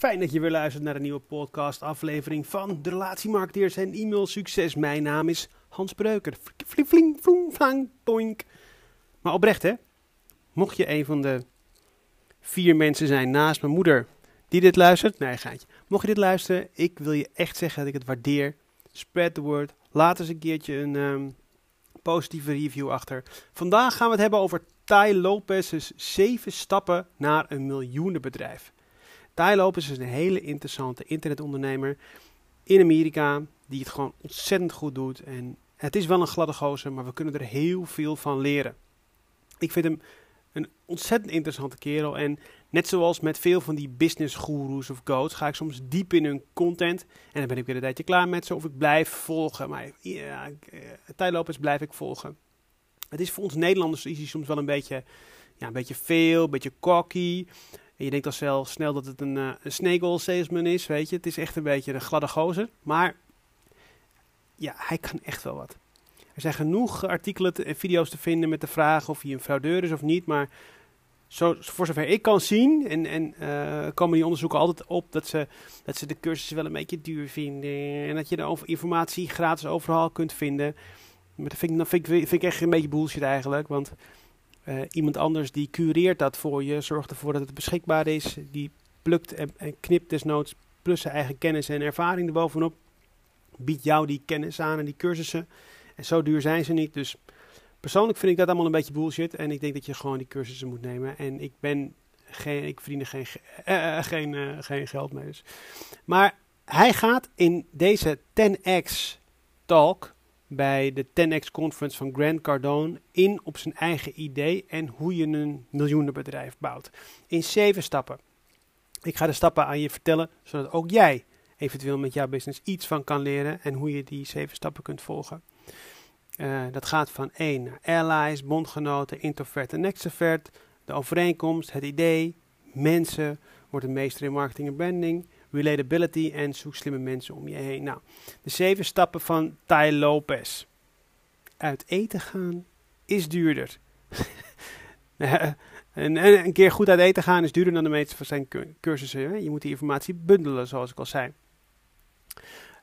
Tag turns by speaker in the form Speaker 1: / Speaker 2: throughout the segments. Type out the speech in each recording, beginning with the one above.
Speaker 1: Fijn dat je weer luistert naar een nieuwe podcast aflevering van de Relatiemarketeers en e-mail succes. Mijn naam is Hans Breuker. Fling, fling, floeng, flang, toink. Maar oprecht hè, mocht je een van de vier mensen zijn naast mijn moeder die dit luistert, nee gaatje. Mocht je dit luisteren, ik wil je echt zeggen dat ik het waardeer. Spread the word. Laat eens een keertje een ehm, positieve review achter. Vandaag gaan we het hebben over Tai Lopez's zeven stappen naar een miljoenenbedrijf. Lopez is een hele interessante internetondernemer in Amerika die het gewoon ontzettend goed doet. En het is wel een gladde gozer, maar we kunnen er heel veel van leren. Ik vind hem een ontzettend interessante kerel. En net zoals met veel van die business gurus of goats, ga ik soms diep in hun content. En dan ben ik weer een tijdje klaar met ze of ik blijf volgen. Maar ja, Lopez blijf ik volgen. Het is voor ons Nederlanders is hij soms wel een beetje, ja, een beetje veel, een beetje cocky. En je denkt al wel snel dat het een, uh, een salesman is, weet je. Het is echt een beetje een gladde gozer. Maar ja, hij kan echt wel wat. Er zijn genoeg artikelen en video's te vinden met de vraag of hij een fraudeur is of niet. Maar zo, voor zover ik kan zien, en, en uh, komen die onderzoeken altijd op dat ze, dat ze de cursussen wel een beetje duur vinden. En dat je de informatie gratis overal kunt vinden. Maar dat vind ik, dat vind, vind ik echt een beetje bullshit eigenlijk. Want uh, iemand anders die cureert dat voor je, zorgt ervoor dat het beschikbaar is. Die plukt en, knipt desnoods plus zijn eigen kennis en ervaring erbovenop. Biedt jou die kennis aan en die cursussen. En zo duur zijn ze niet. Dus persoonlijk vind ik dat allemaal een beetje bullshit. En ik denk dat je gewoon die cursussen moet nemen. En ik ben geen, ik verdien er geen, uh, geen, uh, geen geld mee. Dus. Maar hij gaat in deze 10x talk bij de 10x conference van Grant Cardone in op zijn eigen idee en hoe je een miljoenenbedrijf bouwt. In zeven stappen. Ik ga de stappen aan je vertellen, zodat ook jij eventueel met jouw business iets van kan leren en hoe je die zeven stappen kunt volgen. Uh, dat gaat van 1 naar allies, bondgenoten, introvert en extrovert, de overeenkomst, het idee, mensen, wordt een meester in marketing en branding, relatability en zoek slimme mensen om je heen. Nou, de zeven stappen van Tai Lopez. Uit eten gaan is duurder. en, en, een keer goed uit eten gaan is duurder dan de meeste van zijn cursussen. Hè? Je moet die informatie bundelen, zoals ik al zei.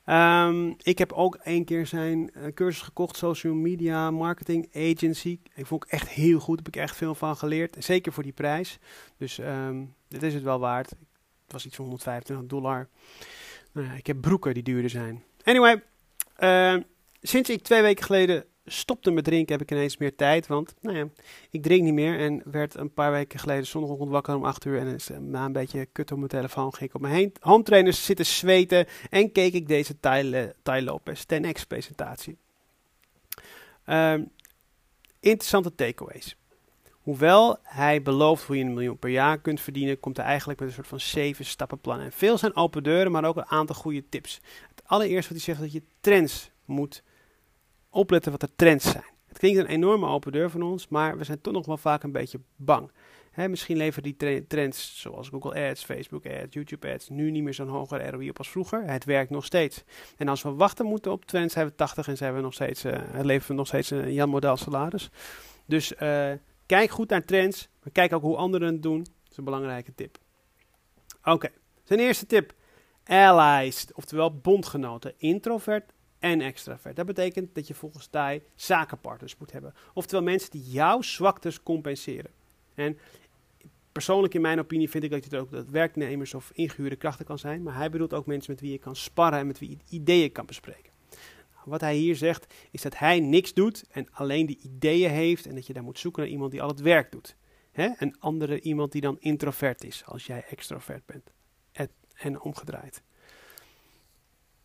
Speaker 1: Um, ik heb ook één keer zijn uh, cursus gekocht, Social Media Marketing Agency. Ik vond het echt heel goed, heb ik echt veel van geleerd. Zeker voor die prijs. Dus um, dit is het wel waard. Het was iets van 125 dollar. Nou ja, ik heb broeken die duurder zijn. Anyway, uh, sinds ik twee weken geleden stopte met drinken, heb ik ineens meer tijd. Want nou ja, ik drink niet meer. En werd een paar weken geleden zondagochtend wakker om 8 uur. En uh, na een beetje kut op mijn telefoon ging ik op mijn heen, home trainers zitten zweten. En keek ik deze Tai, Tai Lopez 10x presentatie. Uh, interessante takeaways. Hoewel hij belooft hoe je een miljoen per jaar kunt verdienen, komt hij eigenlijk met een soort van zeven stappenplan. En veel zijn open deuren, maar ook een aantal goede tips. Het allereerste wat hij zegt, dat je trends moet opletten wat de trends zijn. Het klinkt een enorme open deur van ons, maar we zijn toch nog wel vaak een beetje bang. Misschien leveren die trends zoals Google Ads, Facebook Ads, YouTube Ads nu niet meer zo'n hoger ROI op als vroeger. Het werkt nog steeds. En als we wachten moeten op trends, zijn we 80 en zijn we nog steeds, uh, leveren we nog steeds een Jan Model salaris. Dus uh, kijk goed naar trends, maar kijk ook hoe anderen het doen. Dat is een belangrijke tip. Oké, zijn eerste tip. Allies, oftewel bondgenoten. Introvert en extravert. Dat betekent dat je volgens TAI zakenpartners moet hebben. Oftewel mensen die jouw zwaktes compenseren. En persoonlijk in mijn opinie vind ik dat je ook dat werknemers of ingehuurde krachten kan zijn. Maar hij bedoelt ook mensen met wie je kan sparren en met wie je ideeën kan bespreken. Wat hij hier zegt is dat hij niks doet en alleen die ideeën heeft. En dat je daar moet zoeken naar iemand die al het werk doet. Hè? Een andere iemand die dan introvert is als jij extrovert bent. En omgedraaid.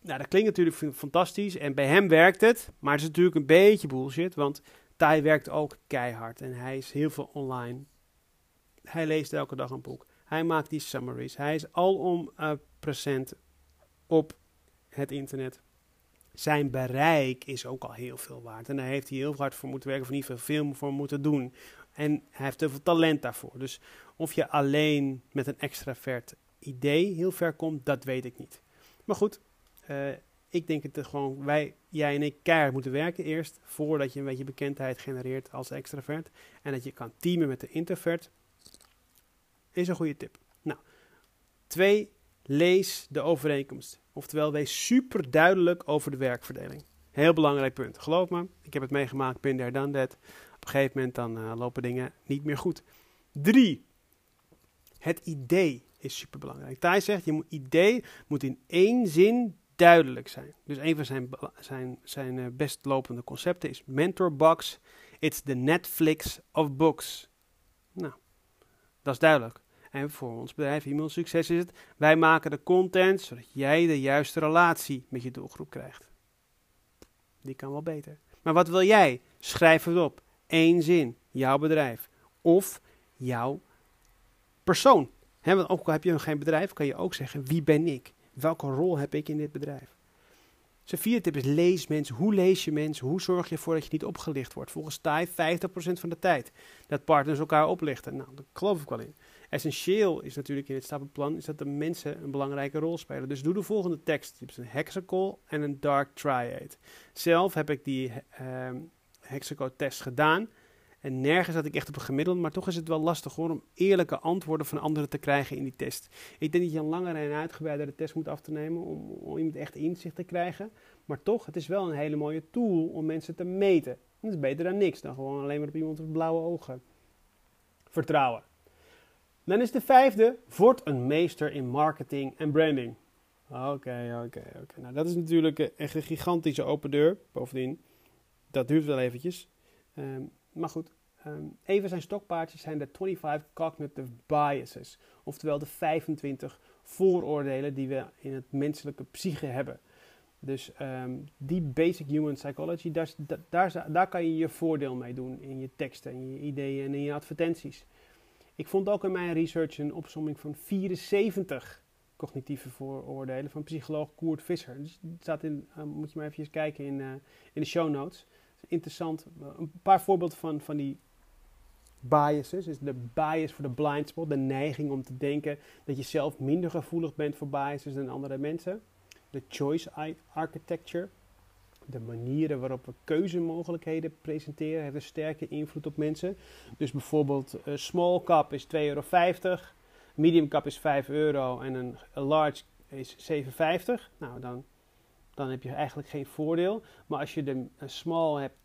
Speaker 1: Nou, dat klinkt natuurlijk fantastisch en bij hem werkt het, maar het is natuurlijk een beetje bullshit, want Tai werkt ook keihard en hij is heel veel online. Hij leest elke dag een boek. Hij maakt die summaries. Hij is alom uh, present op het internet. Zijn bereik is ook al heel veel waard. En daar heeft hij heel hard voor moeten werken, of geval veel voor moeten doen. En hij heeft heel veel talent daarvoor. Dus of je alleen met een extravert idee heel ver komt, dat weet ik niet. Maar goed, uh, ik denk dat gewoon wij, jij en ik, keihard moeten werken eerst. Voordat je een beetje bekendheid genereert als extravert. En dat je kan teamen met de introvert. Is een goede tip. Nou, twee lees de overeenkomst. Oftewel, wees super duidelijk over de werkverdeling. Heel belangrijk punt. Geloof me, ik heb het meegemaakt, ben daar dan dat. Op een gegeven moment dan uh, lopen dingen niet meer goed. Drie, het idee is super belangrijk. Thijs zegt, je moet, idee moet in één zin duidelijk zijn. Dus een van zijn, zijn, zijn uh, best lopende concepten is Mentorbox. It's the Netflix of books. Nou, dat is duidelijk. En voor ons bedrijf e-mail succes is het, wij maken de content zodat jij de juiste relatie met je doelgroep krijgt. Die kan wel beter. Maar wat wil jij? Schrijf het op. Eén zin. Jouw bedrijf. Of jouw persoon. Want ook al heb je nog geen bedrijf, kan je ook zeggen: wie ben ik? Welke rol heb ik in dit bedrijf? Zijn vierde tip is lees mensen. Hoe lees je mensen? Hoe zorg je ervoor dat je niet opgelicht wordt? Volgens TAI 50% van de tijd. Dat partners elkaar oplichten. Nou, daar geloof ik wel in. Essentieel is natuurlijk in het stappenplan is dat de mensen een belangrijke rol spelen. Dus doe de volgende tekst. Een hexacle en een dark triad. Zelf heb ik die uh, hexacle test gedaan. En nergens had ik echt op een gemiddelde, maar toch is het wel lastig hoor, om eerlijke antwoorden van anderen te krijgen in die test. Ik denk dat je een langere en uitgebreidere test moet af te nemen om, om iemand echt inzicht te krijgen. Maar toch, het is wel een hele mooie tool om mensen te meten. Dat is beter dan niks, dan gewoon alleen maar op iemand met blauwe ogen. Vertrouwen. Dan is de vijfde, word een meester in marketing en branding. Oké, oké, oké. Nou, dat is natuurlijk echt een gigantische open deur. Bovendien, dat duurt wel eventjes. Um, maar goed, even zijn stokpaardjes zijn de 25 cognitive biases. Oftewel de 25 vooroordelen die we in het menselijke psyche hebben. Dus um, die basic human psychology, daar, daar, daar, kan je je voordeel mee doen in je teksten, in je ideeën en in je advertenties. Ik vond ook in mijn research een opsomming van 74 cognitieve vooroordelen van psycholoog Koert Visser. Dus dat staat in, uh, moet je maar even kijken in, uh, in de show notes interessant. Een paar voorbeelden van, van die biases. Dus de bias voor de blind spot, de neiging om te denken dat je zelf minder gevoelig bent voor biases dan andere mensen. De choice architecture. De manieren waarop we keuzemogelijkheden presenteren heeft een sterke invloed op mensen. Dus bijvoorbeeld uh, small cap is 2,50 euro, medium cap is 5 euro en een large is 7,50. Nou, dan dan heb je eigenlijk geen voordeel. Maar als je de small hebt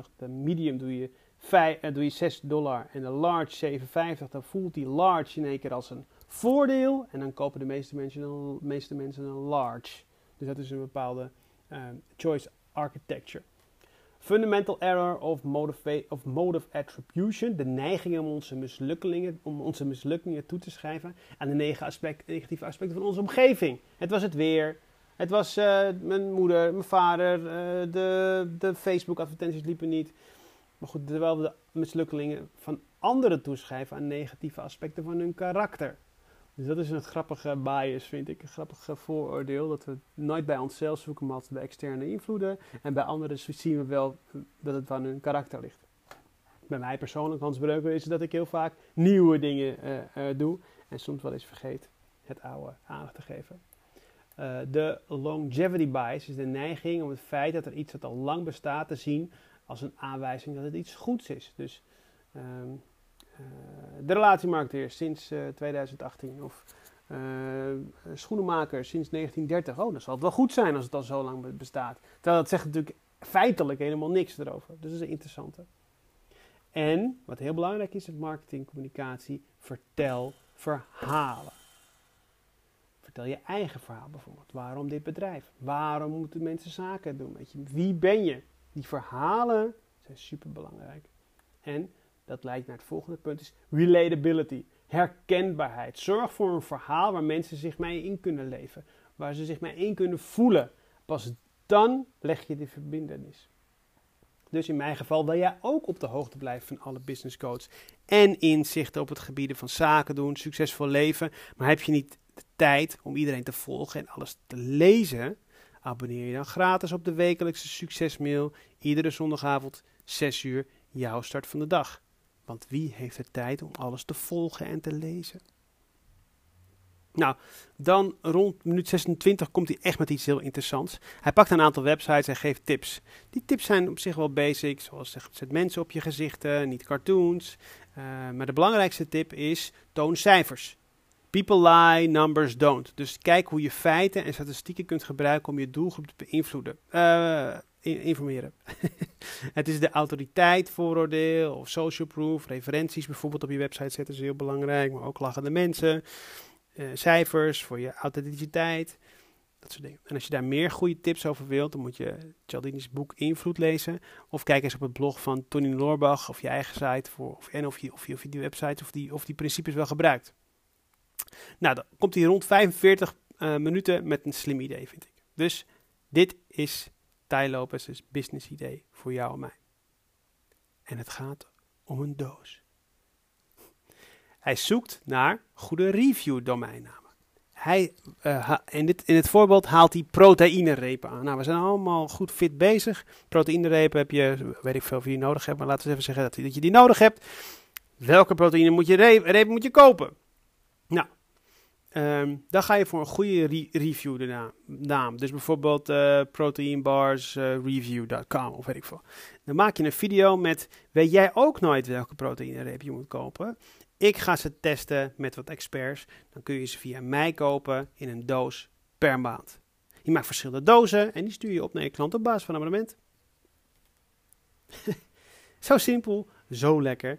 Speaker 1: 2,50, de medium doe je, 5, uh, doe je 6 dollar en de large 7,50, dan voelt die large in één keer als een voordeel. En dan kopen de meeste mensen een, meeste mensen een large. Dus dat is een bepaalde uh, choice architecture. Fundamental error of motive, of motive attribution. De neiging om onze mislukkingen, om onze mislukkingen toe te schrijven aan de negatieve aspecten van onze omgeving. Het was het weer, het was uh, mijn moeder, mijn vader, uh, de, de Facebook-advertenties liepen niet. Maar goed, terwijl we de mislukkelingen van anderen toeschrijven aan negatieve aspecten van hun karakter. Dus dat is een grappige bias, vind ik. Een grappige vooroordeel. Dat we nooit bij onszelf zoeken, maar altijd bij externe invloeden. En bij anderen zien we wel dat het van hun karakter ligt. Bij mij persoonlijk, Hans Breuker, is dat ik heel vaak nieuwe dingen uh, doe. En soms wel eens vergeet het oude aandacht te geven. Uh, de longevity bias is de neiging om het feit dat er iets dat al lang bestaat te zien als een aanwijzing dat het iets goeds is. Dus um, uh, de relatiemarketeer sinds uh, 2018 of schoenenmaker sinds 1930. Oh, dan zal het wel goed zijn als het al zo lang bestaat. Terwijl dat zegt natuurlijk feitelijk helemaal niks erover. Dus dat is een interessante. En wat heel belangrijk is in marketingcommunicatie, vertel verhalen. Vertel je eigen verhaal bijvoorbeeld. Waarom dit bedrijf? Waarom moeten mensen zaken doen? Weet je, wie ben je? Die verhalen zijn super belangrijk. En dat leidt naar het volgende punt: is relatability. Herkenbaarheid. Zorg voor een verhaal waar mensen zich mee in kunnen leven. Waar ze zich mee in kunnen voelen. Pas dan leg je de verbindenis. Dus in mijn geval wil jij ook op de hoogte blijven van alle business codes en inzichten op het gebied van zaken doen, succesvol leven. Maar heb je niet tijd om iedereen te volgen en alles te lezen, abonneer je dan gratis op de wekelijkse succesmail. Iedere zondagavond 6 uur, jouw start van de dag. Want wie heeft de tijd om alles te volgen en te lezen? Nou, dan rond minuut 26 komt hij echt met iets heel interessants. Hij pakt een aantal websites en geeft tips. Die tips zijn op zich wel basic, zoals zet mensen op je gezichten, niet cartoons. Uh, maar de belangrijkste tip is toon cijfers. People lie, numbers don't. Dus kijk hoe je feiten en statistieken kunt gebruiken om je doelgroep te beïnvloeden. Uh, informeren. het is de autoriteit, vooroordeel of social proof. Referenties bijvoorbeeld op je website zetten is heel belangrijk, maar ook lachende mensen. Uh, cijfers voor je authenticiteit. Dat soort dingen. En als je daar meer goede tips over wilt, dan moet je Cialdini's boek Invloed lezen. Of kijk eens op het blog van Tony Loorbach of je eigen site. Voor, of, en of je, of, je, of je die website of die, of die principes wel gebruikt. Nou, dan komt hij rond 45 uh, eh, minuten met een slim idee, vind ik. Dus dit is Ty Lopez's business idee voor jou en mij. En het gaat om een doos. Hij zoekt naar goede review domeinnamen. Hij, uh, in, dit, in het voorbeeld haalt hij proteïnerepen aan. Nou, we zijn allemaal goed fit bezig. Proteïnerepen heb je, weet ik veel of je die nodig hebt, maar laten we even zeggen dat, je die nodig hebt. Welke proteïne moet je repen moet je kopen? Nou, um, dan ga je voor een goede re review de naam. Dus bijvoorbeeld uh, proteinbarsreview.com of weet ik veel. Dan maak je een video met, weet jij ook nooit welke proteïnereep je moet kopen? Ik ga ze testen met wat experts. Dan kun je ze via mij kopen in een doos per maand. Je maakt verschillende dozen en die stuur je op naar je klant op basis van abonnement. zo simpel, zo lekker.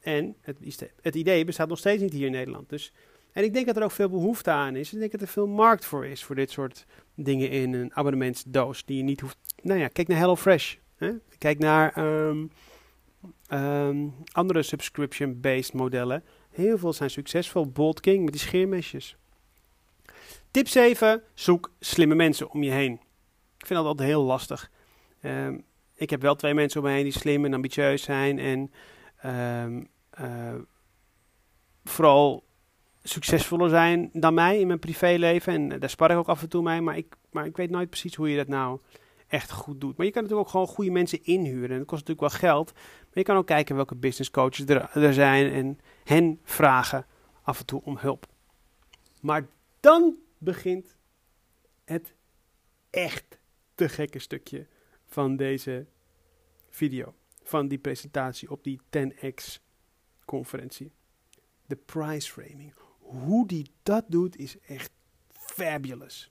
Speaker 1: En het, het, idee bestaat nog steeds niet hier in Nederland. Dus, en ik denk dat er ook veel behoefte aan is. Ik denk dat er veel markt voor is voor dit soort dingen in een abonnementsdoos die je niet hoeft. Nou ja, kijk naar HelloFresh. Kijk naar um, um, andere subscription-based modellen. Heel veel zijn succesvol. Bolt King met die scheermesjes. Tip 7. Zoek slimme mensen om je heen. Ik vind dat altijd heel lastig. Um, ik heb wel twee mensen om me heen die slim en ambitieus zijn. En um, uh, vooral succesvoller zijn dan mij in mijn privéleven. En daar spar ik ook af en toe mee. Maar ik, maar ik weet nooit precies hoe je dat nou echt goed doet. Maar je kan natuurlijk ook gewoon goede mensen inhuren. En dat kost natuurlijk wel geld. Maar je kan ook kijken welke business coaches er, er zijn en hen vragen af en toe om hulp. Maar dan begint het echt te gekke stukje van deze video. Van die presentatie op die 10x conferentie. De price framing. Hoe die dat doet is echt fabulous.